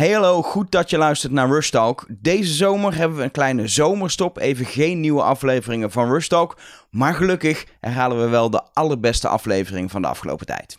Hallo, goed dat je luistert naar Rush Talk. Deze zomer hebben we een kleine zomerstop, even geen nieuwe afleveringen van Rush Talk. Maar gelukkig herhalen we wel de allerbeste aflevering van de afgelopen tijd.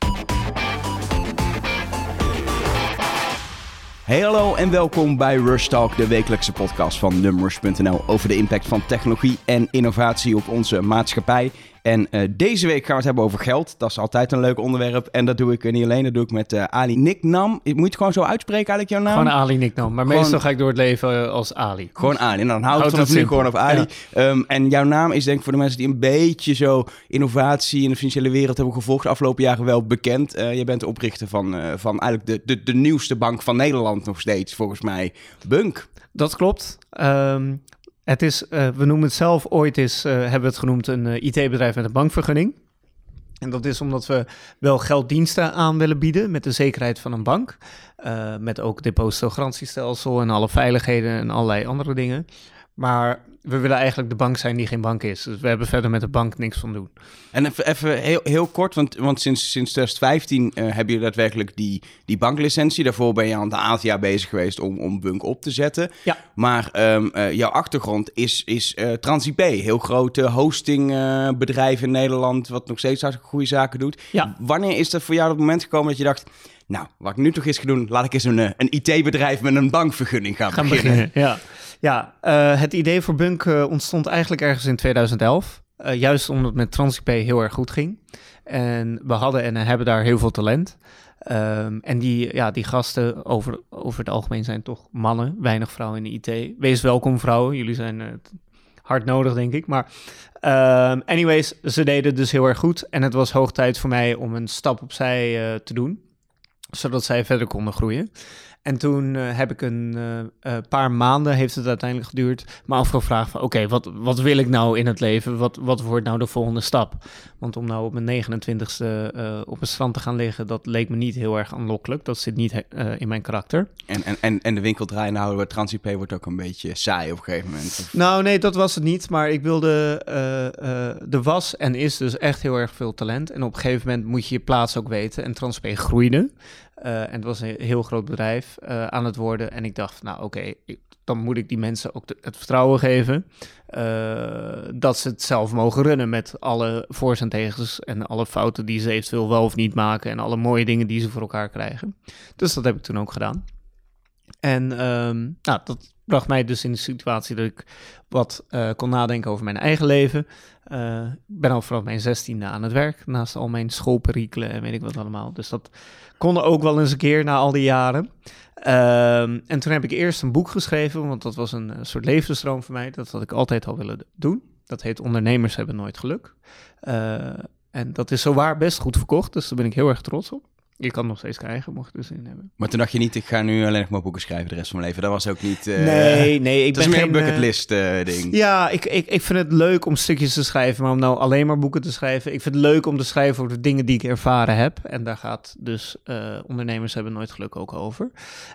Hey hallo en welkom bij Rush Talk, de wekelijkse podcast van Numbers.nl over de impact van technologie en innovatie op onze maatschappij. En uh, deze week gaan we het hebben over geld. Dat is altijd een leuk onderwerp. En dat doe ik niet alleen, dat doe ik met uh, Ali Niknam. Moet je het gewoon zo uitspreken eigenlijk, jouw naam? Gewoon Ali Niknam. Maar gewoon... meestal ga ik door het leven als Ali. Gewoon Ali. En dan houd het vanaf nu gewoon op Ali. Ja. Um, en jouw naam is denk ik voor de mensen die een beetje zo innovatie in de financiële wereld hebben gevolgd de afgelopen jaren wel bekend. Uh, je bent de oprichter van, van eigenlijk de, de, de nieuwste bank van Nederland nog steeds, volgens mij. Bunk. Dat klopt. Um, het is, uh, we noemen het zelf ooit is, uh, hebben we het genoemd een uh, IT-bedrijf met een bankvergunning. En dat is omdat we wel gelddiensten aan willen bieden met de zekerheid van een bank. met ook depositogarantiestelsel en alle veiligheden en allerlei andere dingen. Maar we willen eigenlijk de bank zijn die geen bank is. Dus we hebben verder met de bank niks van doen. En even, even heel, heel kort, want, want sinds, sinds 2015 uh, hebben jullie daadwerkelijk die, die banklicentie. Daarvoor ben je een aantal jaar bezig geweest om, om Bunk op te zetten. Ja. Maar um, uh, jouw achtergrond is, is uh, TransIP, heel grote hostingbedrijf in Nederland, wat nog steeds hartstikke goede zaken doet. Ja. Wanneer is dat voor jou het moment gekomen dat je dacht... Nou, wat ik nu toch eens ga doen, laat ik eens een, een IT-bedrijf met een bankvergunning gaan, gaan beginnen. beginnen. Ja. Ja, uh, het idee voor Bunk uh, ontstond eigenlijk ergens in 2011. Uh, juist omdat het met TransIP heel erg goed ging. En we hadden en hebben daar heel veel talent. Um, en die, ja, die gasten over, over het algemeen zijn toch mannen, weinig vrouwen in de IT. Wees welkom vrouwen, jullie zijn hard nodig denk ik. Maar um, anyways, ze deden dus heel erg goed. En het was hoog tijd voor mij om een stap opzij te doen. Zodat zij verder konden groeien. En toen uh, heb ik een uh, uh, paar maanden, heeft het uiteindelijk geduurd, me afgevraagd van oké, okay, wat, wat wil ik nou in het leven? Wat, wat wordt nou de volgende stap? Want om nou op mijn 29ste op het strand te gaan liggen, dat leek me niet heel erg aanlokkelijk. Dat zit niet in mijn karakter. En, en, en, en de winkel draaien nou, wordt TransIP wordt ook een beetje saai op een gegeven moment? Of? Nou nee, dat was het niet. Maar ik wilde, de was en is dus echt heel erg veel talent. En op een gegeven moment moet je je plaats ook weten. En TransIP groeide. Uh, en het was een heel groot bedrijf uh, aan het worden. En ik dacht, nou oké, dan moet ik die mensen ook het vertrouwen geven uh, dat ze het zelf mogen runnen met alle voor's en tegens en alle fouten die ze eventueel wel of niet maken en alle mooie dingen die ze voor elkaar krijgen. Dus dat heb ik toen ook gedaan. En um, nou, dat bracht mij dus in de situatie dat ik wat kon nadenken over mijn eigen leven. Uh, ik ben al vanaf mijn zestiende aan het werk, naast al mijn schoolperikelen en weet ik wat allemaal. Dus dat kon ook wel eens een keer na al die jaren. Uh, en toen heb ik eerst een boek geschreven, want dat was een, soort levensdroom voor mij. Dat had ik altijd al willen doen. Dat heet Ondernemers hebben nooit geluk. Uh, en dat is zowaar best goed verkocht, dus daar ben ik heel erg trots op. Je kan nog steeds krijgen, mocht je er zin hebben. Maar toen dacht je niet, ik ga nu alleen nog maar boeken schrijven de rest van mijn leven. Dat was ook niet... Uh, nee, nee. Ik dat ben is meer geen, een bucketlist uh, ding. Ja, ik, ik, ik vind het leuk om stukjes te schrijven, maar om nou alleen maar boeken te schrijven. Ik vind het leuk om te schrijven over de dingen die ik ervaren heb. En daar gaat dus uh, ondernemers hebben nooit geluk ook over.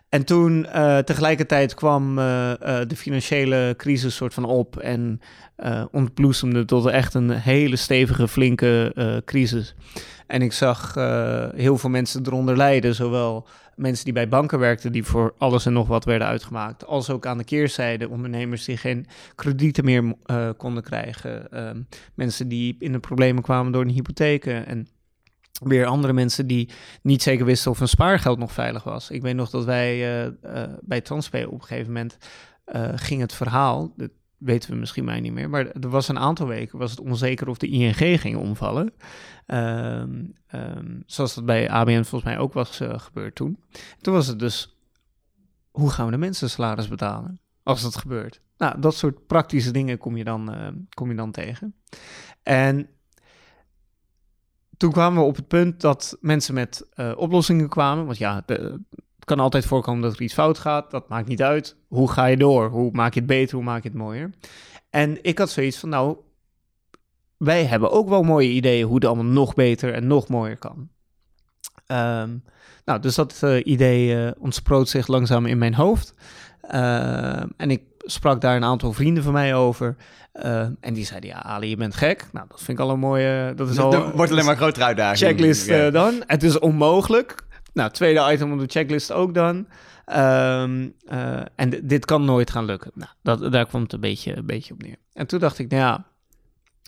En toen tegelijkertijd kwam de financiële crisis soort van op en ontbloesemde tot echt een hele stevige, flinke crisis. En ik zag uh, heel veel mensen eronder lijden, zowel mensen die bij banken werkten, die voor alles en nog wat werden uitgemaakt, als ook aan de keerzijde ondernemers die geen kredieten meer uh, konden krijgen, uh, mensen die in de problemen kwamen door een hypotheken en weer andere mensen die niet zeker wisten of hun spaargeld nog veilig was. Ik weet nog dat wij uh, bij Transpay op een gegeven moment ging het verhaal, weten we misschien mij niet meer, maar er was een aantal weken was het onzeker of de ING ging omvallen. Um, um, zoals dat bij ABN volgens mij ook was uh, gebeurd toen. Toen was het dus, hoe gaan we de mensen salaris betalen als dat gebeurt? Nou, dat soort praktische dingen kom je dan, uh, kom je dan tegen. En toen kwamen we op het punt dat mensen met uh, oplossingen kwamen. Want ja, de, kan altijd voorkomen dat er iets fout gaat. Dat maakt niet uit. Hoe ga je door? Hoe maak je het beter? Hoe maak je het mooier? En ik had zoiets van, nou, wij hebben ook wel mooie ideeën hoe het allemaal nog beter en nog mooier kan. Um, nou, dus dat uh, idee uh, ontsproot zich langzaam in mijn hoofd. Uh, en ik sprak daar een aantal vrienden van mij over. en die zeiden, ja, Ali, je bent gek. Nou, dat vind ik al een mooie... Dat is al, wordt alleen maar grotere uitdaging. Checklist ja. dan. Het is onmogelijk. Nou, tweede item op de checklist ook dan. Ehm, eh, en dit kan nooit gaan lukken. Nou, dat, daar kwam het een beetje, een beetje op neer. En toen dacht ik, nou ja,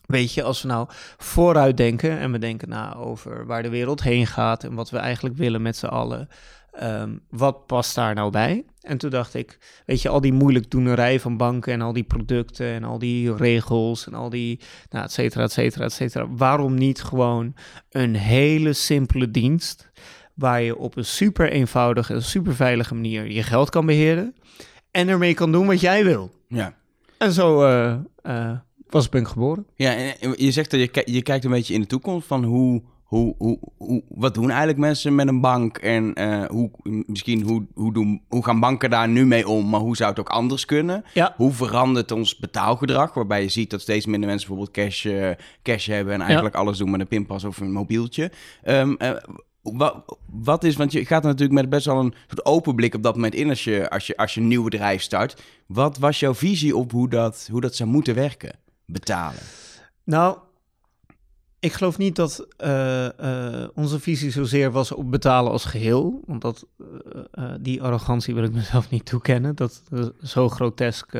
weet je, als we nou vooruit denken en we denken na over waar de wereld heen gaat en wat we eigenlijk willen met z'n allen, ehm, wat past daar nou bij? En toen dacht ik, weet je, al die moeilijk doenerij van banken en al die producten en al die regels en al die, nou, et cetera, et cetera, et cetera. Waarom niet gewoon een hele simpele dienst waar je op een super eenvoudige en super veilige manier je geld kan beheren en ermee kan doen wat jij wil. Ja. En zo eh, eh, was Bunk geboren. Ja, en je zegt dat je, je kijkt een beetje in de toekomst van hoe, hoe, hoe, hoe wat doen eigenlijk mensen met een bank en eh, hoe, misschien hoe, hoe, doen, hoe gaan banken daar nu mee om, maar hoe zou het ook anders kunnen? Ja. Hoe verandert ons betaalgedrag, waarbij je ziet dat steeds minder mensen bijvoorbeeld cash, cash hebben en eigenlijk alles doen met een pinpas of een mobieltje. Wa- wat is, want je gaat natuurlijk met best wel een soort open blik op dat moment in als je, als je, als je een nieuw bedrijf start. Wat was jouw visie op hoe dat, hoe dat zou moeten werken? Betalen. Nou, ik geloof niet dat eh, eh, onze visie zozeer was op betalen als geheel. Want dat, eh, die arrogantie wil ik mezelf niet toekennen. Dat, zo grotesk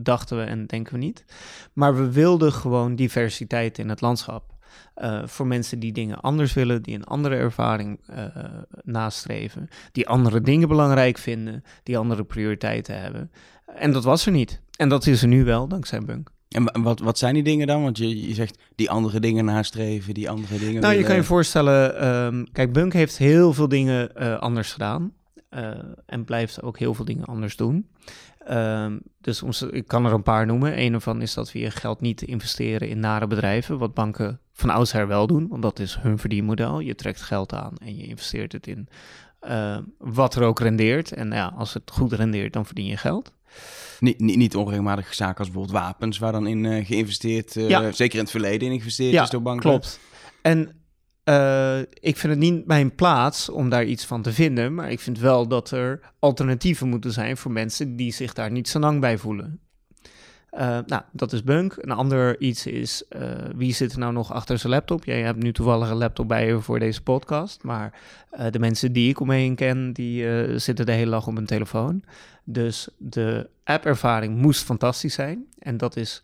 dachten we en denken we niet. Maar we wilden gewoon diversiteit in het landschap. Eh, voor mensen die dingen anders willen, die een andere ervaring eh, nastreven, die andere dingen belangrijk vinden, die andere prioriteiten hebben. En dat was er niet. En dat is er nu wel, dankzij Bunk. En wa- wat, wat zijn die dingen dan? Want je, je zegt die andere dingen nastreven, die andere dingen. Nou, je kan je voorstellen, ehm, kijk, Bunk heeft heel veel dingen eh, anders gedaan. en blijft ook heel veel dingen anders doen. Ehm, dus ons, ik kan er een paar noemen. Een ervan is dat we je geld niet investeren in nare bedrijven, wat banken van oudsher wel doen, want dat is hun verdienmodel. Je trekt geld aan en je investeert het in eh, wat er ook rendeert. En ja, als het goed rendeert, dan verdien je geld. Niet, niet, niet onregelmatige zaken als bijvoorbeeld wapens, waar dan in eh, geïnvesteerd, eh, Ja. zeker in het verleden in geïnvesteerd Ja, is door banken. Klopt. En ik vind het niet mijn plaats om daar iets van te vinden, maar ik vind wel dat er alternatieven moeten zijn voor mensen die zich daar niet zo lang bij voelen. Eh, nou, dat is Bunk. Een ander iets is, eh, wie zit er nou nog achter zijn laptop? Jij hebt nu toevallig een laptop bij je voor deze podcast, maar eh, de mensen die ik om me heen ken, die zitten de hele dag op hun telefoon. Dus de app-ervaring moest fantastisch zijn. En dat is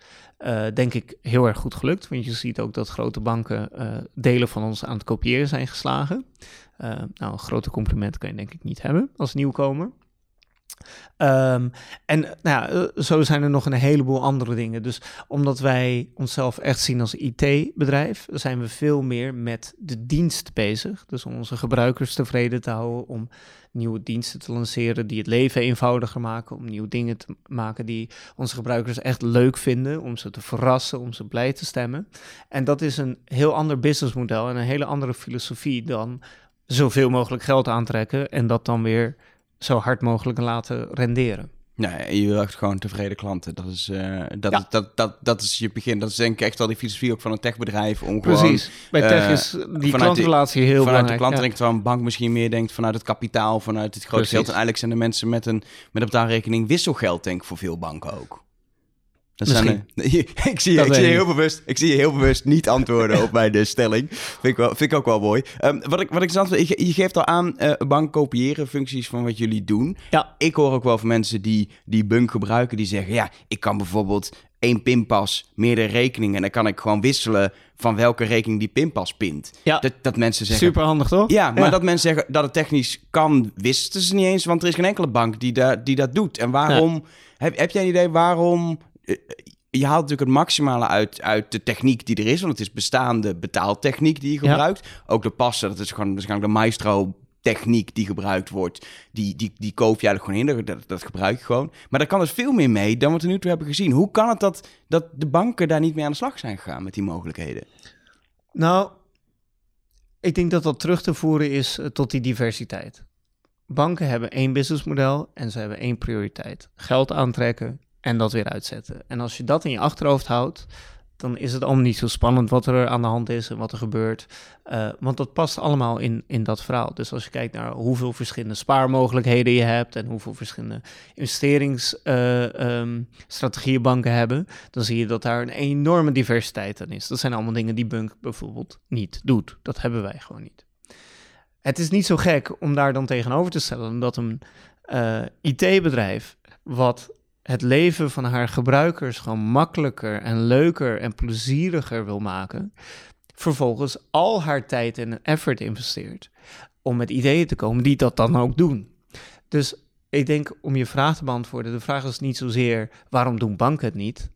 denk ik heel erg goed gelukt. Want je ziet ook dat grote banken delen van ons aan het kopiëren zijn geslagen. Nou, een grote compliment kan je denk ik niet hebben als nieuwkomer. Ehm, en nou eh, zo zijn er nog een heleboel andere dingen. Dus omdat wij onszelf echt zien als IT-bedrijf, zijn we veel meer met de dienst bezig. Dus om onze gebruikers tevreden te houden, om nieuwe diensten te lanceren die het leven eenvoudiger maken, om nieuwe dingen te maken die onze gebruikers echt leuk vinden, om ze te verrassen, om ze blij te stemmen. En dat is een heel ander businessmodel en een hele andere filosofie dan zoveel mogelijk geld aantrekken en dat dan weer zo hard mogelijk laten renderen. Nee, je wil echt gewoon tevreden klanten. Dat is, eh, dat, Ja. is, dat, dat, dat is je begin. Dat is denk ik echt wel die filosofie ook van een techbedrijf. Om gewoon Precies. Bij tech eh, is die vanuit klantrelatie heel vanuit de belangrijk. klant ja. denkt, terwijl een bank misschien meer denkt vanuit het kapitaal, vanuit het grote Precies. geld. En eigenlijk zijn de mensen met een, met een betaalrekening wisselgeld, denk ik, voor veel banken ook. Dat zijn, eh, ik zie, je, Dat ik, zie je heel bewust, ik zie je heel bewust niet antwoorden op mijn de stelling. Vind ik, wel, vind ik ook wel mooi. Ehm, wat, ik, wat ik je, je geeft al aan, eh bank kopiëren functies van wat jullie doen. Ja. Ik hoor ook wel van mensen die, die Bunk gebruiken, die zeggen, ja, ik kan bijvoorbeeld één pinpas, meerdere rekeningen, en dan kan ik gewoon wisselen van welke rekening die pinpas pint. Ja. Dat, dat mensen zeggen, Super handig, toch? ja, maar dat mensen zeggen dat het technisch kan, wisten ze niet eens. Want er is geen enkele bank die, da die dat doet. En waarom, heb, heb jij een idee waarom... Je haalt natuurlijk het maximale uit, uit de techniek die er is. Want het is bestaande betaaltechniek die je Ja. gebruikt. Ook de passen, dat is gewoon waarschijnlijk de maestro techniek die gebruikt wordt. Die, die, die koop je eigenlijk gewoon in, dat, dat gebruik je gewoon. Maar daar kan dus veel meer mee dan wat we nu toe hebben gezien. Hoe kan het dat, dat de banken daar niet mee aan de slag zijn gegaan met die mogelijkheden? Nou, ik denk dat dat terug te voeren is eh, tot die diversiteit. Banken hebben één businessmodel en ze hebben één prioriteit. Geld aantrekken en dat weer uitzetten. En als je dat in je achterhoofd houdt, dan is het allemaal niet zo spannend wat er aan de hand is en wat er gebeurt. Eh, want dat past allemaal in, in dat verhaal. Dus als je kijkt naar hoeveel verschillende spaarmogelijkheden je hebt en hoeveel verschillende investeringsstrategieën banken hebben, dan zie je dat daar een enorme diversiteit aan is. Dat zijn allemaal dingen die Bunk bijvoorbeeld niet doet. Dat hebben wij gewoon niet. het is niet zo gek om daar dan tegenover te stellen dat een uh, IT-bedrijf wat het leven van haar gebruikers gewoon makkelijker en leuker en plezieriger wil maken, vervolgens al haar tijd en effort investeert om met ideeën te komen die dat dan ook doen. Dus ik denk om je vraag te beantwoorden, de vraag is niet zozeer waarom doen banken het niet.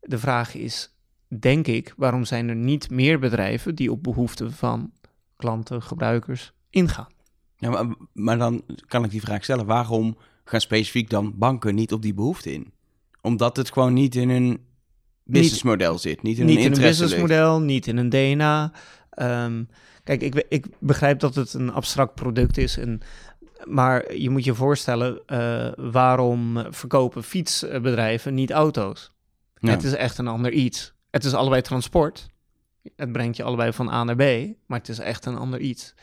De vraag is, denk ik, waarom zijn er niet meer bedrijven die op behoeften van klanten, gebruikers ingaan? Maar, maar dan kan ik die vraag stellen, waarom gaan specifiek dan banken niet op die behoefte in? Omdat het gewoon niet in een businessmodel zit, niet in niet een in een businessmodel, niet in een DNA. Ehm, kijk, ik, ik begrijp dat het een abstract product is en maar je moet je voorstellen, uh, waarom verkopen fietsbedrijven niet auto's? Het is echt een ander iets. Het is allebei transport. Het brengt je allebei van A naar B, maar het is echt een ander iets.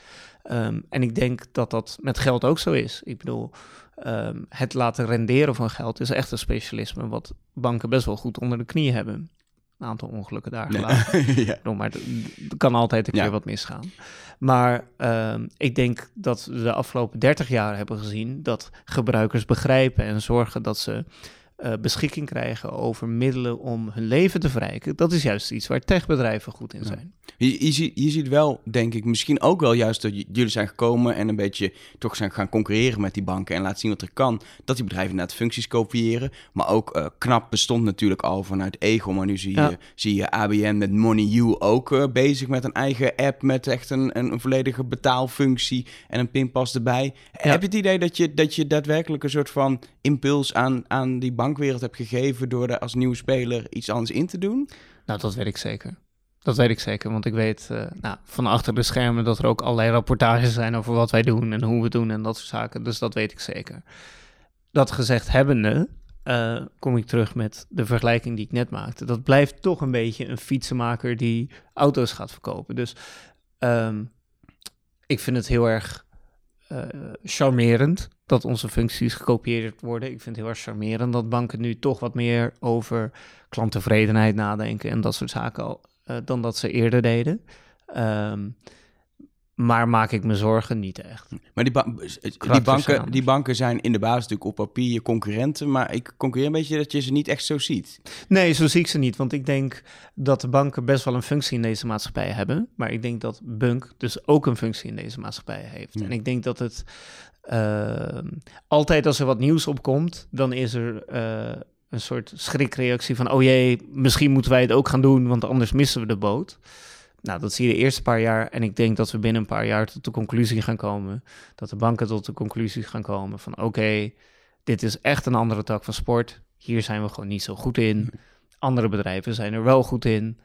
Um, en ik denk dat dat met geld ook zo is. Ik bedoel, um, het laten renderen van geld is echt een specialisme wat banken best wel goed onder de knie hebben een aantal ongelukken daar gelaten. ja. Maar er kan altijd een keer wat misgaan. Maar uh, ik denk dat we de afgelopen 30 jaar hebben gezien dat gebruikers begrijpen en zorgen dat ze uh, beschikking krijgen over middelen om hun leven te verrijken. Dat is juist iets waar techbedrijven goed in zijn. Je, je, ziet, je ziet wel, denk ik, misschien ook wel juist dat jullie zijn gekomen en een beetje toch zijn gaan concurreren met die banken en laten zien wat er kan. Dat die bedrijven inderdaad functies kopiëren. Maar ook uh, knap bestond natuurlijk al vanuit Ego. Maar nu zie je, zie je ABN met Money You ook uh, bezig met een eigen app met echt een, een, volledige betaalfunctie en een pinpas erbij. Heb je het idee dat je, dat je daadwerkelijk een soort van impuls aan, aan die bankwereld hebt gegeven door er als nieuwe speler iets anders in te doen? Nou, dat weet ik zeker. Dat weet ik zeker, want ik weet uh, nou, van achter de schermen dat er ook allerlei rapportages zijn over wat wij doen en hoe we doen en dat soort zaken. Dus dat weet ik zeker. Dat gezegd hebbende, uh, kom ik terug met de vergelijking die ik net maakte. Dat blijft toch een beetje een fietsenmaker die auto's gaat verkopen. Dus um, ik vind het heel erg uh, charmerend dat onze functies gekopieerd worden. Ik vind het heel erg charmerend dat banken nu toch wat meer over klanttevredenheid nadenken en dat soort zaken al, uh, dan dat ze eerder deden. Um, maar maak ik me zorgen niet echt. Maar die, ba die, banken, die banken zijn in de basis natuurlijk op papier je concurrenten. Maar ik concurreer een beetje dat je ze niet echt zo ziet. Nee, zo zie ik ze niet. Want ik denk dat de banken best wel een functie in deze maatschappij hebben. Maar ik denk dat Bunk dus ook een functie in deze maatschappij heeft. En ik denk dat het uh, altijd als er wat nieuws opkomt, dan is er uh, een soort schrikreactie van: oh jee, misschien moeten wij het ook gaan doen, want anders missen we de boot. Nou, dat zie je de eerste paar jaar. En ik denk dat we binnen een paar jaar tot de conclusie gaan komen. Dat de banken tot de conclusie gaan komen van oké, dit is echt een andere tak van sport. Hier zijn we gewoon niet zo goed in. Andere bedrijven zijn er wel goed in.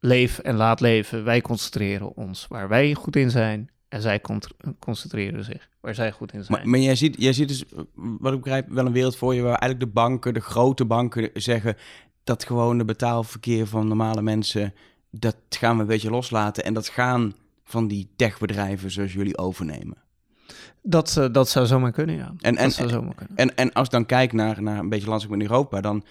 Leef en laat leven. Wij concentreren ons waar wij goed in zijn. En zij concentreren zich waar zij goed in zijn. Maar, maar jij, ziet, jij ziet dus, wat ik begrijp, wel een wereld voor je waar eigenlijk de banken, de grote banken zeggen dat gewoon de betaalverkeer van normale mensen dat gaan we een beetje loslaten en dat gaan van die techbedrijven zoals jullie overnemen. Dat, uh, dat zou zomaar kunnen, ja. En, en, zou zomaar kunnen. En, en als dan kijkt naar, naar een beetje landschap in Europa, dan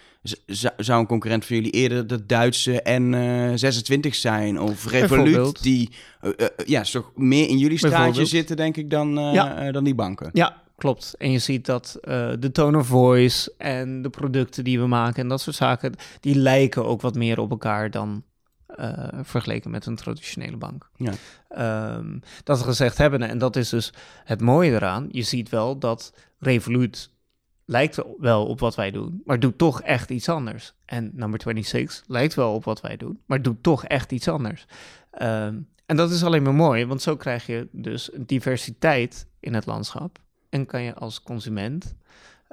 zou een concurrent van jullie eerder de Duitse N26 zijn of Revolut, die uh, ja, toch meer in jullie straatje zitten, denk ik, dan, ja. dan die banken. Ja, klopt. En je ziet dat de tone of voice en de producten die we maken en dat soort zaken, die lijken ook wat meer op elkaar dan uh, vergeleken met een traditionele bank. Ja. Um, dat we gezegd hebben, en dat is dus het mooie eraan, je ziet wel dat Revolut lijkt wel op wat wij doen, maar doet toch echt iets anders. En number 26 lijkt wel op wat wij doen, maar doet toch echt iets anders. Um, en dat is alleen maar mooi, want zo krijg je dus een diversiteit in het landschap. En kan je als consument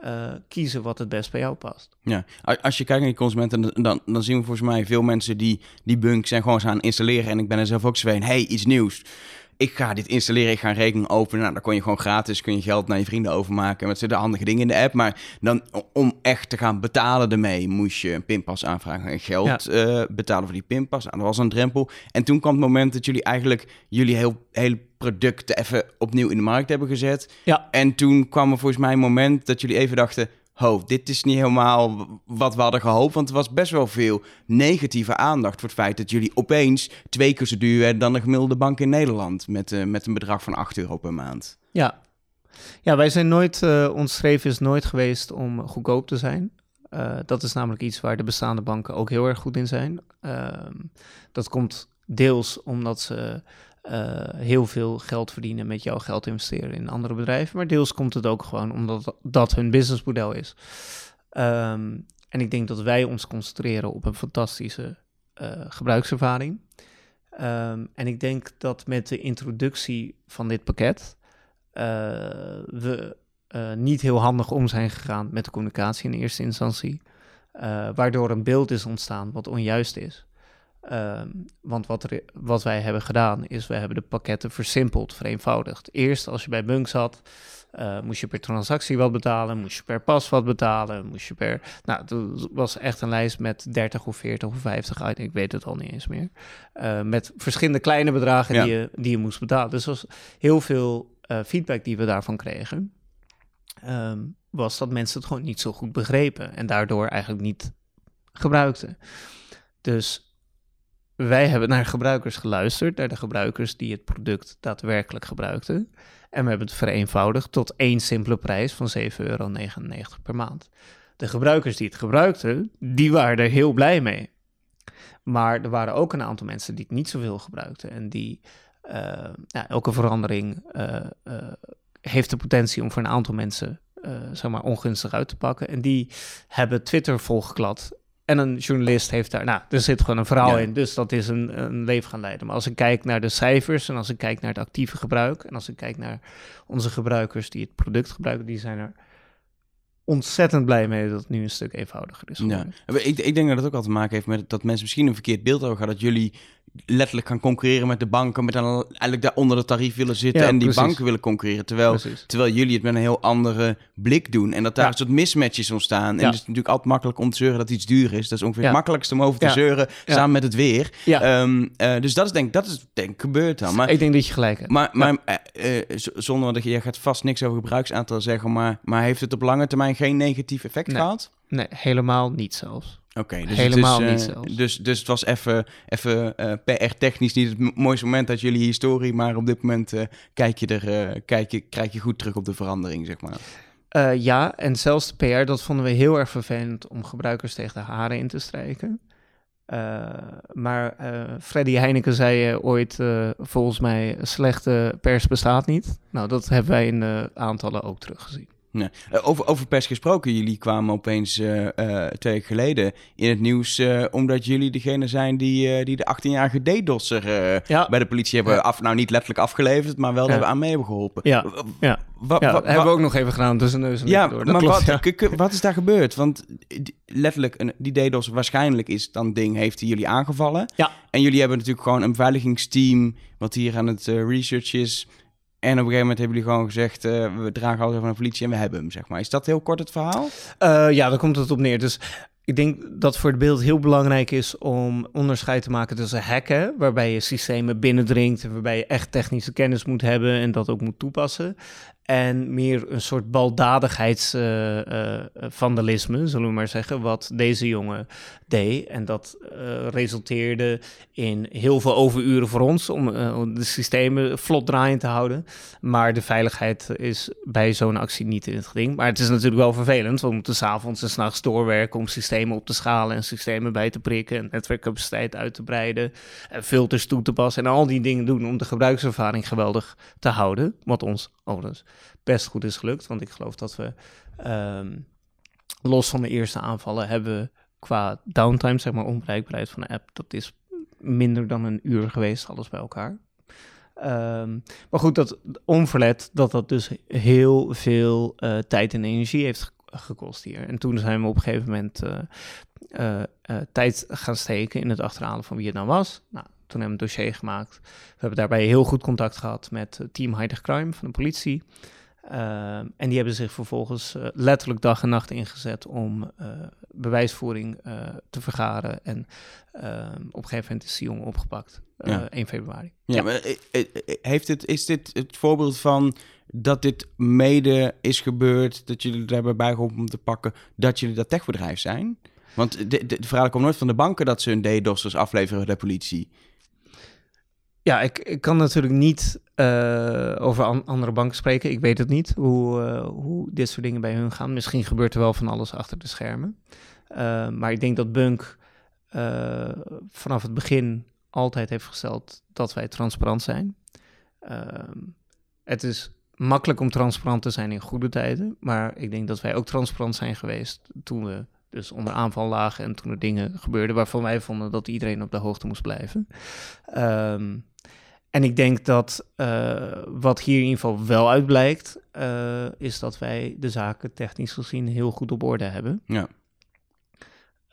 uh, kiezen wat het best bij jou past. Ja, als je kijkt naar die consumenten, dan, dan zien we volgens mij veel mensen die die bunk zijn gewoon gaan installeren. En ik ben er zelf ook zo hey, iets nieuws. Ik ga dit installeren, ik ga een rekening openen. Nou, dan kon je gewoon gratis, kun je geld naar je vrienden overmaken. Met zitten handige dingen in de app. Maar dan om echt te gaan betalen ermee, moest je een pinpas aanvragen en geld uh, betalen voor die pinpas. Nou, dat was een drempel. En toen kwam het moment dat jullie eigenlijk jullie heel, heel producten even opnieuw in de markt hebben gezet. Ja. En toen kwam er volgens mij een moment dat jullie even dachten... ho, dit is niet helemaal wat we hadden gehoopt. Want er was best wel veel negatieve aandacht voor het feit dat jullie opeens twee keer zo duur werden dan de gemiddelde bank in Nederland. Met, uh, met een bedrag van 8 euro per maand. Ja, ja wij zijn nooit, uh, ons streven is nooit geweest om goedkoop te zijn. Uh, dat is namelijk iets waar de bestaande banken ook heel erg goed in zijn. Ehm, dat komt deels omdat ze uh, heel veel geld verdienen met jouw geld investeren in andere bedrijven. Maar deels komt het ook gewoon omdat dat hun businessmodel is. Um, en ik denk dat wij ons concentreren op een fantastische uh, gebruikservaring. Um, en ik denk dat met de introductie van dit pakket uh, we niet heel handig om zijn gegaan met de communicatie in eerste instantie. waardoor een beeld is ontstaan wat onjuist is. Um, want wat, er, wat wij hebben gedaan is, we hebben de pakketten versimpeld, vereenvoudigd. Eerst als je bij Bunk zat, uh, moest je per transactie wat betalen, moest je per pas wat betalen, moest je per... Nou, het was echt een lijst met 30 of 40 of 50 items, ik weet het al niet eens meer. Uh, met verschillende kleine bedragen ja. die, je, die je moest betalen. Dus was heel veel uh, feedback die we daarvan kregen. Um, was dat mensen het gewoon niet zo goed begrepen en daardoor eigenlijk niet gebruikten. Dus wij hebben naar gebruikers geluisterd, naar de gebruikers die het product daadwerkelijk gebruikten. En we hebben het vereenvoudigd tot één simpele prijs van 7,99 euro per maand. De gebruikers die het gebruikten, die waren er heel blij mee. Maar er waren ook een aantal mensen die het niet zoveel gebruikten. En die, ja, elke verandering uh, uh, heeft de potentie om voor een aantal mensen zeg maar ongunstig uit te pakken. En die hebben Twitter volgeklad en een journalist heeft daar, nou, er zit gewoon een verhaal in, dus dat is een, een leven gaan leiden. Maar als ik kijk naar de cijfers en als ik kijk naar het actieve gebruik en als ik kijk naar onze gebruikers die het product gebruiken, die zijn er ontzettend blij mee dat het nu een stuk eenvoudiger is. Ja. Ik, ik denk dat het ook altijd te maken heeft met dat mensen misschien een verkeerd beeld hebben gehad dat jullie letterlijk gaan concurreren met de banken, met dan eigenlijk daar onder de tarief willen zitten en die banken willen concurreren. Terwijl, terwijl jullie het met een heel andere blik doen en dat daar ja. een soort mismatches ontstaan. En het is natuurlijk altijd makkelijk om te zeuren dat iets duur is. Dat is ongeveer het makkelijkste om over te zeuren samen met het weer. Um, uh, dus dat is denk dat is denk ik gebeurd dan. Maar, ik denk dat je gelijk hebt. Maar, maar uh, uh, zonder dat je, je gaat vast niks over gebruiksaantal zeggen, maar, maar heeft het op lange termijn geen negatief effect nee. gehad? Nee, helemaal niet zelfs. Oké, okay, dus helemaal het is, niet zelfs. Dus, dus het was even, even uh, PR-technisch niet het mooiste moment uit jullie historie, maar op dit moment uh, kijk je er, kijk je, krijg je goed terug op de verandering, zeg maar. Uh, ja, en zelfs de PR, dat vonden we heel erg vervelend om gebruikers tegen de haren in te strijken. Uh, maar uh, Freddy Heineken zei ooit, volgens mij, slechte pers bestaat niet. Nou, dat hebben wij in de aantallen ook teruggezien. Uh, over, over pers gesproken, jullie kwamen opeens uh, uh, twee weken geleden in het nieuws omdat jullie degene zijn die, die de 18-jarige DDoS'er ja. bij de politie hebben ja. af, nou niet letterlijk afgeleverd, maar wel hebben aan mee hebben geholpen. Ja, ja. Dat hebben we ook nog even gedaan tussen neus en ja, door. Dat maar klopt, wat, wat is daar gebeurd? Want letterlijk, een, die DDoS waarschijnlijk is dan ding, heeft hij jullie aangevallen. Ja. En jullie hebben natuurlijk gewoon een beveiligingsteam wat hier aan het research is en op een gegeven moment hebben jullie gewoon gezegd: uh, we dragen alles van de politie en we hebben hem, zeg maar. Is dat heel kort het verhaal? Uh, ja, daar komt het op neer. Dus ik denk dat voor het beeld heel belangrijk is om onderscheid te maken tussen hacken, waarbij je systemen binnendringt en waarbij je echt technische kennis moet hebben en dat ook moet toepassen. En meer een soort baldadigheidsvandalisme, uh, uh, zullen we maar zeggen, wat deze jongen deed. En dat uh, resulteerde in heel veel overuren voor ons om de systemen vlot draaiend te houden. Maar de veiligheid is bij zo'n actie niet in het geding. Maar het is natuurlijk wel vervelend, we moeten s'avonds en s'nachts doorwerken om systemen op te schalen en systemen bij te prikken en netwerkcapaciteit uit te breiden en filters toe te passen en al die dingen doen om de gebruikservaring geweldig te houden, wat ons best goed is gelukt. Want ik geloof dat we, um, los van de eerste aanvallen, hebben qua downtime, zeg maar, onbereikbaarheid van de app, dat is minder dan een uur geweest, alles bij elkaar. Um, maar goed, dat onverlet dat dat dus heel veel uh, tijd en energie heeft gekost hier. En toen zijn we op een gegeven moment uh, uh, tijd gaan steken in het achterhalen van wie het nou was. Nou, toen hebben we een dossier gemaakt. We hebben daarbij heel goed contact gehad met team Heilig Crime van de politie. Uh, en die hebben zich vervolgens uh, letterlijk dag en nacht ingezet om uh, bewijsvoering te vergaren. En ehm, op een gegeven moment is die jongen opgepakt. Ja. 1 februari. Ja, maar heeft het, is dit het voorbeeld van dat dit mede is gebeurd, dat jullie er hebben bijgeholpen om te pakken, dat jullie dat techbedrijf zijn? Want de, de, verhalen komen nooit van de banken dat ze hun DDoS'ers afleveren bij de politie. Ja, ik, ik kan natuurlijk niet uh, over andere banken spreken. Ik weet het niet, hoe, uh, hoe dit soort dingen bij hun gaan. Misschien gebeurt er wel van alles achter de schermen. Uh, maar ik denk dat Bunk vanaf het begin altijd heeft gesteld dat wij transparant zijn. Ehm, het is makkelijk om transparant te zijn in goede tijden. Maar ik denk dat wij ook transparant zijn geweest toen we dus onder aanval lagen en toen er dingen gebeurden waarvan wij vonden dat iedereen op de hoogte moest blijven. Um, en ik denk dat uh, wat hier in ieder geval wel uitblijkt, uh, is dat wij de zaken technisch gezien heel goed op orde hebben. Ja.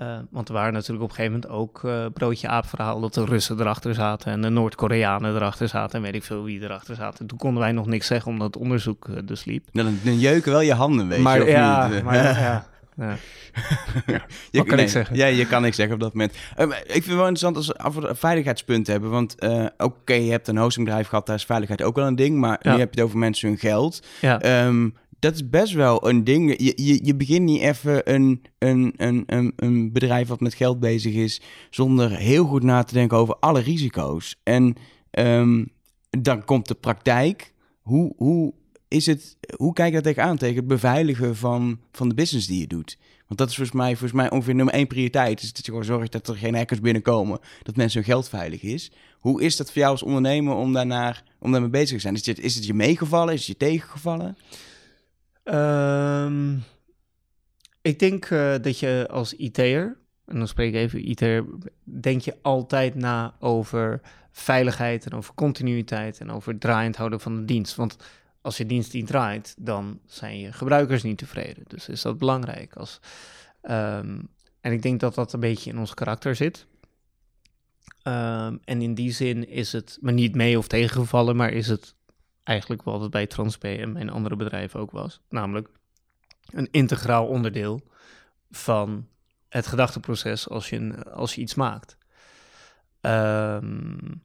Uh, want er waren natuurlijk op een gegeven moment ook broodje aap verhaal dat de Russen erachter zaten en de Noord-Koreanen erachter zaten en weet ik veel wie erachter zaten. Toen konden wij nog niks zeggen omdat het onderzoek dus liep. Dan, dan jeuken wel je handen, weet maar, je, of ja, niet? Maar, ja, ja. je, kan ik zeggen? Ja, je kan niks zeggen op dat moment. Um, ik vind het wel interessant als we een veiligheidspunt hebben. Want uh, oké, okay, je hebt een hostingbedrijf gehad, daar is veiligheid ook wel een ding. Maar ja. nu heb je het over mensen hun geld. Ja. Um, dat is best wel een ding. Je, je, je begint niet even een, een, een, een, een bedrijf wat met geld bezig is... zonder heel goed na te denken over alle risico's. En um, dan komt de praktijk. Hoe, hoe, is het, hoe kijk je daar tegenaan, tegen het beveiligen van, van de business die je doet? Want dat is volgens mij, volgens mij ongeveer nummer één prioriteit. Is dat je gewoon zorgt dat er geen hackers binnenkomen, dat mensen hun geld veilig is. Hoe is dat voor jou als ondernemer om, daarnaar, om daarmee bezig te zijn? Is het, is het je meegevallen? Is het je tegengevallen? Um, ik denk uh, dat je als IT'er, en dan spreek ik even IT'er, denk je altijd na over veiligheid en over continuïteit en over draaiend houden van de dienst. Want als je dienst niet draait, dan zijn je gebruikers niet tevreden. Dus is dat belangrijk. Als, um, en ik denk dat dat een beetje in ons karakter zit. Um, en in die zin is het me niet mee of tegengevallen, maar is het eigenlijk wat bij Transpay en mijn andere bedrijven ook was. Namelijk een integraal onderdeel van het gedachteproces als je, als je iets maakt. Um,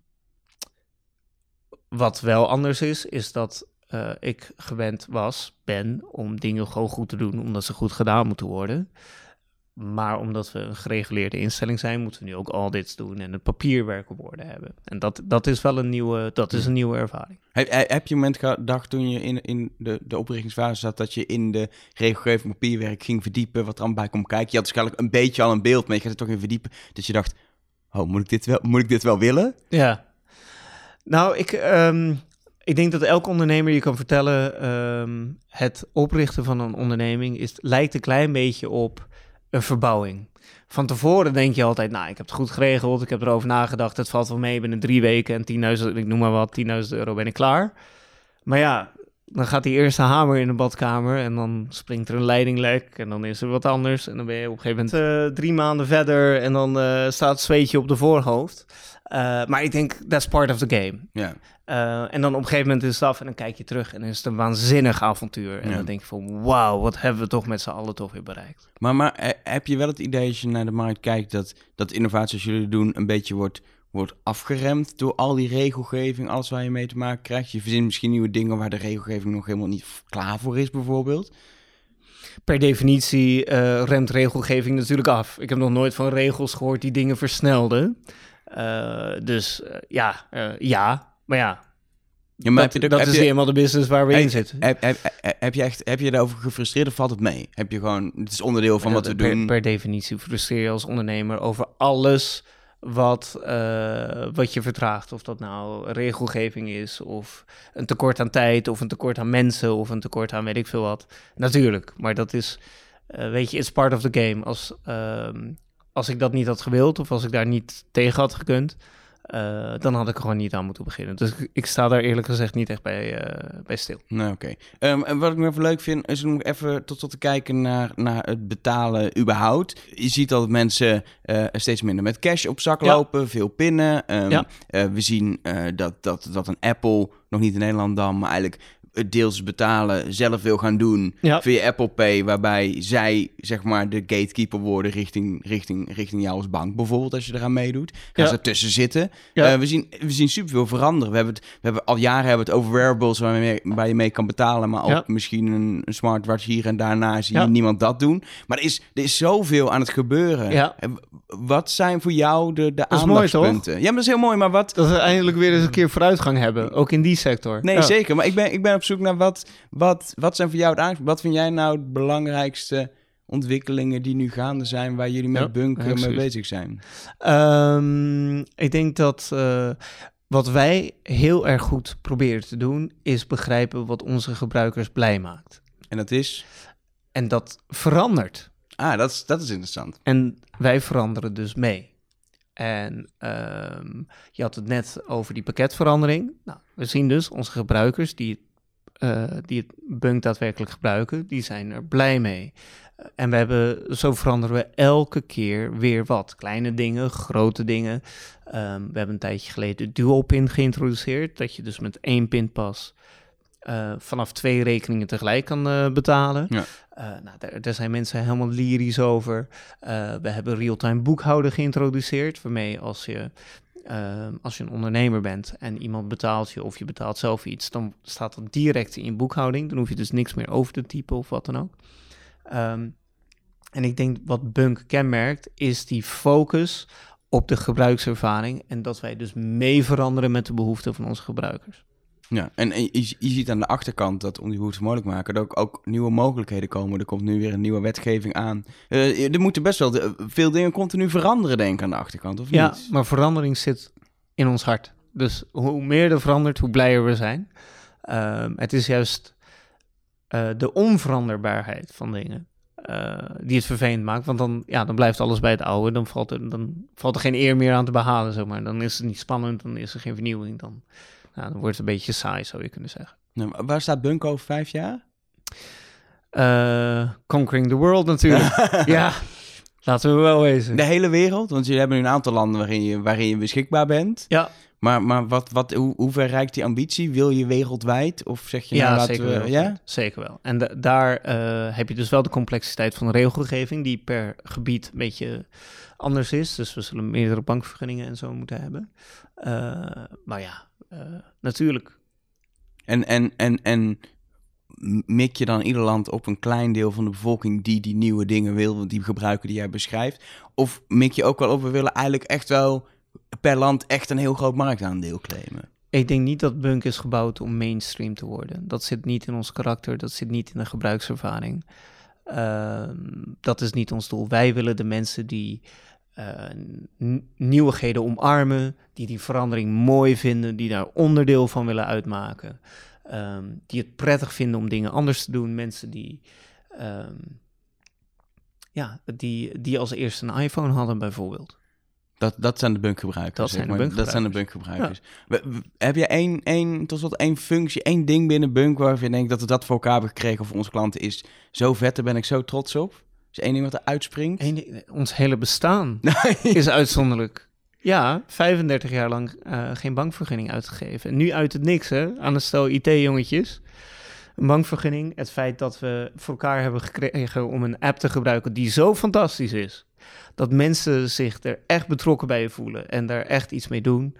wat wel anders is, is dat uh, ik gewend was, ben, om dingen gewoon goed te doen, omdat ze goed gedaan moeten worden. Maar omdat we een gereguleerde instelling zijn, moeten we nu ook audits doen en het papierwerk op orde hebben. En dat, dat is wel een nieuwe, dat is een nieuwe ervaring. Heb, heb je een moment gedacht toen je in, in de, de oprichtingsfase zat, dat je in de regelgeving papierwerk ging verdiepen, wat er aan bij komt kijken? Je had waarschijnlijk een beetje al een beeld, maar je gaat er toch in verdiepen. Dat je dacht, oh, moet ik dit wel, moet ik dit wel willen? Ja. Nou, ik, um, ik denk dat elke ondernemer je kan vertellen, um, het oprichten van een onderneming is, lijkt een klein beetje op een verbouwing. Van tevoren denk je altijd, nou, ik heb het goed geregeld, ik heb erover nagedacht, het valt wel mee, binnen drie weken en 10.000, ik noem maar wat, 10.000 euro ben ik klaar. Maar ja, dan gaat die eerste hamer in de badkamer en dan springt er een leiding lek en dan is er wat anders. En dan ben je op een gegeven moment uh, drie maanden verder en dan uh, staat het zweetje op de voorhoofd. Uh, maar ik denk, that's part of the game. Ja. Uh, en dan op een gegeven moment is het af en dan kijk je terug en dan is het een waanzinnig avontuur. En ja. dan denk je van, wauw, wat hebben we toch met z'n allen toch weer bereikt. Maar, maar heb je wel het idee als je naar de markt kijkt dat, dat innovatie als jullie doen een beetje wordt, wordt afgeremd door al die regelgeving, alles waar je mee te maken krijgt? Je verzint misschien nieuwe dingen waar de regelgeving nog helemaal niet klaar voor is bijvoorbeeld? per definitie uh, remt regelgeving natuurlijk af. Ik heb nog nooit van regels gehoord die dingen versnelden. Uh, dus uh, ja, ja, maar ja. ja maar dat, heb je, dat heb is je, helemaal de business waar we heb, in zitten. Heb, heb, heb, je echt, heb je daarover gefrustreerd of valt het mee? Heb je gewoon, het is onderdeel van wat we per, doen. Per definitie frustreer je als ondernemer over alles wat, uh, wat je vertraagt. Of dat nou regelgeving is, of een tekort aan tijd, of een tekort aan mensen, of een tekort aan weet ik veel wat. Natuurlijk, maar dat is, uh, weet je, it's part of the game. Als, uh, als ik dat niet had gewild, of als ik daar niet tegen had gekund, uh, dan had ik er gewoon niet aan moeten beginnen. Dus ik, ik sta daar eerlijk gezegd niet echt bij, uh, bij stil. Nou, oké. Okay. Um, en wat ik nog even leuk vind, is om even tot, tot te kijken naar, naar het betalen überhaupt. Je ziet dat mensen uh, steeds minder met cash op zak ja. lopen, veel pinnen. Um, ja. we zien dat, dat, dat een Apple, nog niet in Nederland dan, maar eigenlijk het deels betalen zelf wil gaan doen Ja. via Apple Pay, waarbij zij zeg maar de gatekeeper worden richting, richting, richting jou als bank bijvoorbeeld, als je eraan meedoet. Gaan Ja. ze ertussen zitten. Ja. Eh, we, zien, we zien superveel veranderen. We hebben, het, we hebben al jaren hebben we het over wearables waar je mee, waar je mee kan betalen, maar ook Ja. misschien een, een smartwatch hier en daarna zie je Ja. niemand dat doen. Maar er is, er is zoveel aan het gebeuren. W- Wat zijn voor jou de, de is mooi, aandachtspunten? Ja, maar dat is heel mooi, maar wat... Dat we eindelijk weer eens een keer vooruitgang hebben, ook in die sector. Nee, Ja. zeker. Maar ik ben, ik ben op zoek naar wat, wat, wat zijn voor jou het? Wat vind jij nou het belangrijkste ontwikkelingen die nu gaande zijn, waar jullie met Ja, Bunk ja, eh, mee bezig zijn? Ehm, ik denk dat eh, wat wij heel erg goed proberen te doen, is begrijpen wat onze gebruikers blij maakt. En dat is... En dat verandert. Ah, dat is, dat is interessant. En wij veranderen dus mee. En ehm, je had het net over die pakketverandering. Nou, we zien dus onze gebruikers die, eh, die het bunk daadwerkelijk gebruiken, die zijn er blij mee. En we hebben, zo veranderen we elke keer weer wat. Kleine dingen, grote dingen. Ehm, we hebben een tijdje geleden de dual pin geïntroduceerd. Dat je dus met één pinpas eh vanaf twee rekeningen tegelijk kan eh, betalen. Ja. Eh, nou, daar, daar zijn mensen helemaal lyrisch over. We hebben real-time boekhouden geïntroduceerd. Waarmee als je, ehm, als je een ondernemer bent en iemand betaalt je of je betaalt zelf iets, dan staat dat direct in je boekhouding. Dan hoef je dus niks meer over te typen of wat dan ook. Ehm, en ik denk wat Bunk kenmerkt, is die focus op de gebruikservaring. En dat wij dus mee veranderen met de behoeften van onze gebruikers. Ja, en, en je, je ziet aan de achterkant dat om die behoefte mogelijk te maken, dat ook, ook nieuwe mogelijkheden komen. Er komt nu weer een nieuwe wetgeving aan. Eh, er moeten best wel de- veel dingen continu veranderen, denk ik, aan de achterkant, of Ja, niet? maar verandering zit in ons hart. Dus hoe meer er verandert, hoe blijer we zijn. Ehm, het is juist eh, de onveranderbaarheid van dingen eh, die het vervelend maakt. Want dan, ja, dan blijft alles bij het oude. Dan valt, er, dan valt er geen eer meer aan te behalen, zeg maar. Dan is het niet spannend, dan is er geen vernieuwing. Dan, nou, dan wordt het een beetje saai, zou je kunnen zeggen. Nou, waar staat Bunk over vijf jaar? Eh, conquering the world natuurlijk. ja, laten we wel wezen. De hele wereld? Want jullie hebben nu een aantal landen waarin je, waarin je beschikbaar bent. Ja, Maar, maar wat, wat, hoe, hoe ver reikt die ambitie? Wil je wereldwijd? Of zeg je nou, Ja, laten zeker we... wel. Ja? Zeker wel. En da- daar eh, heb je dus wel de complexiteit van de regelgeving, die per gebied een beetje anders is. Dus we zullen meerdere bankvergunningen en zo moeten hebben. Eh, maar ja, natuurlijk. En, en, en, en mik je dan ieder land op een klein deel van de bevolking die die nieuwe dingen wil, die gebruiken die jij beschrijft? Of mik je ook wel op, we willen eigenlijk echt wel per land echt een heel groot marktaandeel claimen? Ik denk niet dat Bunk is gebouwd om mainstream te worden. Dat zit niet in ons karakter, dat zit niet in de gebruikservaring. Ehm, dat is niet ons doel. Wij willen de mensen die n- nieuwigheden omarmen, die die verandering mooi vinden, die daar onderdeel van willen uitmaken, ehm, die het prettig vinden om dingen anders te doen. Mensen die, ehm, ja, die, die als eerste een iPhone hadden bijvoorbeeld. Dat, dat zijn de bunkgebruikers. Dat zeg zijn de maar. Dat zijn de bunkgebruikers. bunkgebruikers. We- we- Heb je één, één, tot slot één functie, één ding binnen Bunk waarvan je denkt dat we dat voor elkaar hebben gekregen voor onze klanten is zo vet, daar ben ik zo trots op? Is één ding wat er uitspringt? Eén ons hele bestaan is uitzonderlijk. Ja, 35 jaar lang eh, geen bankvergunning uitgegeven. En nu uit het niks, hè, aan het stel IT-jongetjes. Een bankvergunning, het feit dat we voor elkaar hebben gekregen om een app te gebruiken die zo fantastisch is. Dat mensen zich er echt betrokken bij voelen en daar echt iets mee doen.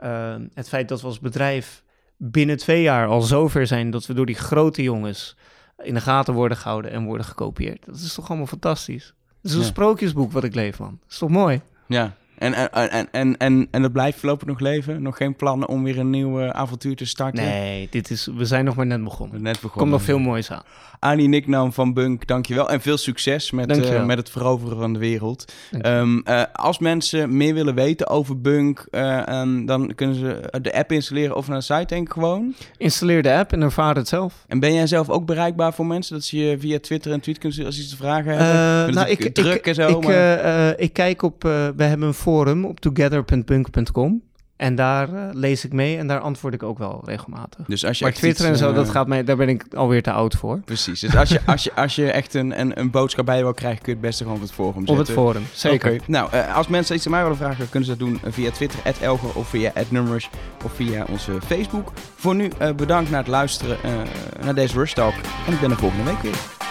Ehm, het feit dat we als bedrijf binnen twee jaar al zover zijn dat we door die grote jongens in de gaten worden gehouden en worden gekopieerd. Dat is toch allemaal fantastisch. Het is een Ja. sprookjesboek wat ik leef, man. Dat is toch mooi? Ja. En, en, en, en, en, en dat blijft voorlopig nog leven? Nog geen plannen om weer een nieuw eh, avontuur te starten? Nee, dit is, we zijn nog maar net begonnen. Net begonnen. komt nog veel moois aan. Annie Nicknaam van Bunk, dankjewel. En veel succes met, eh, met het veroveren van de wereld. Ehm, eh, als mensen meer willen weten over Bunk, eh, en dan kunnen ze de app installeren of naar de site denk ik gewoon. Installeer de app en ervaar het zelf. En ben jij zelf ook bereikbaar voor mensen? Dat ze je via Twitter en tweet kunnen als ze iets te vragen hebben? Nou, ik, druk ik, en zo, ik, maar- ik kijk op, we hebben een forum op together.bunk.com. En daar eh, lees ik mee en daar antwoord ik ook wel regelmatig. Dus als je Maar Twitter iets, en zo, eh, dat gaat mij, daar ben ik alweer te oud voor. Precies. Dus als je, als je, als je echt een, een, een boodschap bij je wil krijgen, kun je het beste gewoon op het forum zetten. Op het forum, zeker. Nou, eh, als mensen iets aan mij willen vragen, kunnen ze dat doen via Twitter, Elger, of via Numbers, of via onze Facebook. Voor nu bedankt naar het luisteren naar deze Rush Talk. En ik ben er volgende week weer.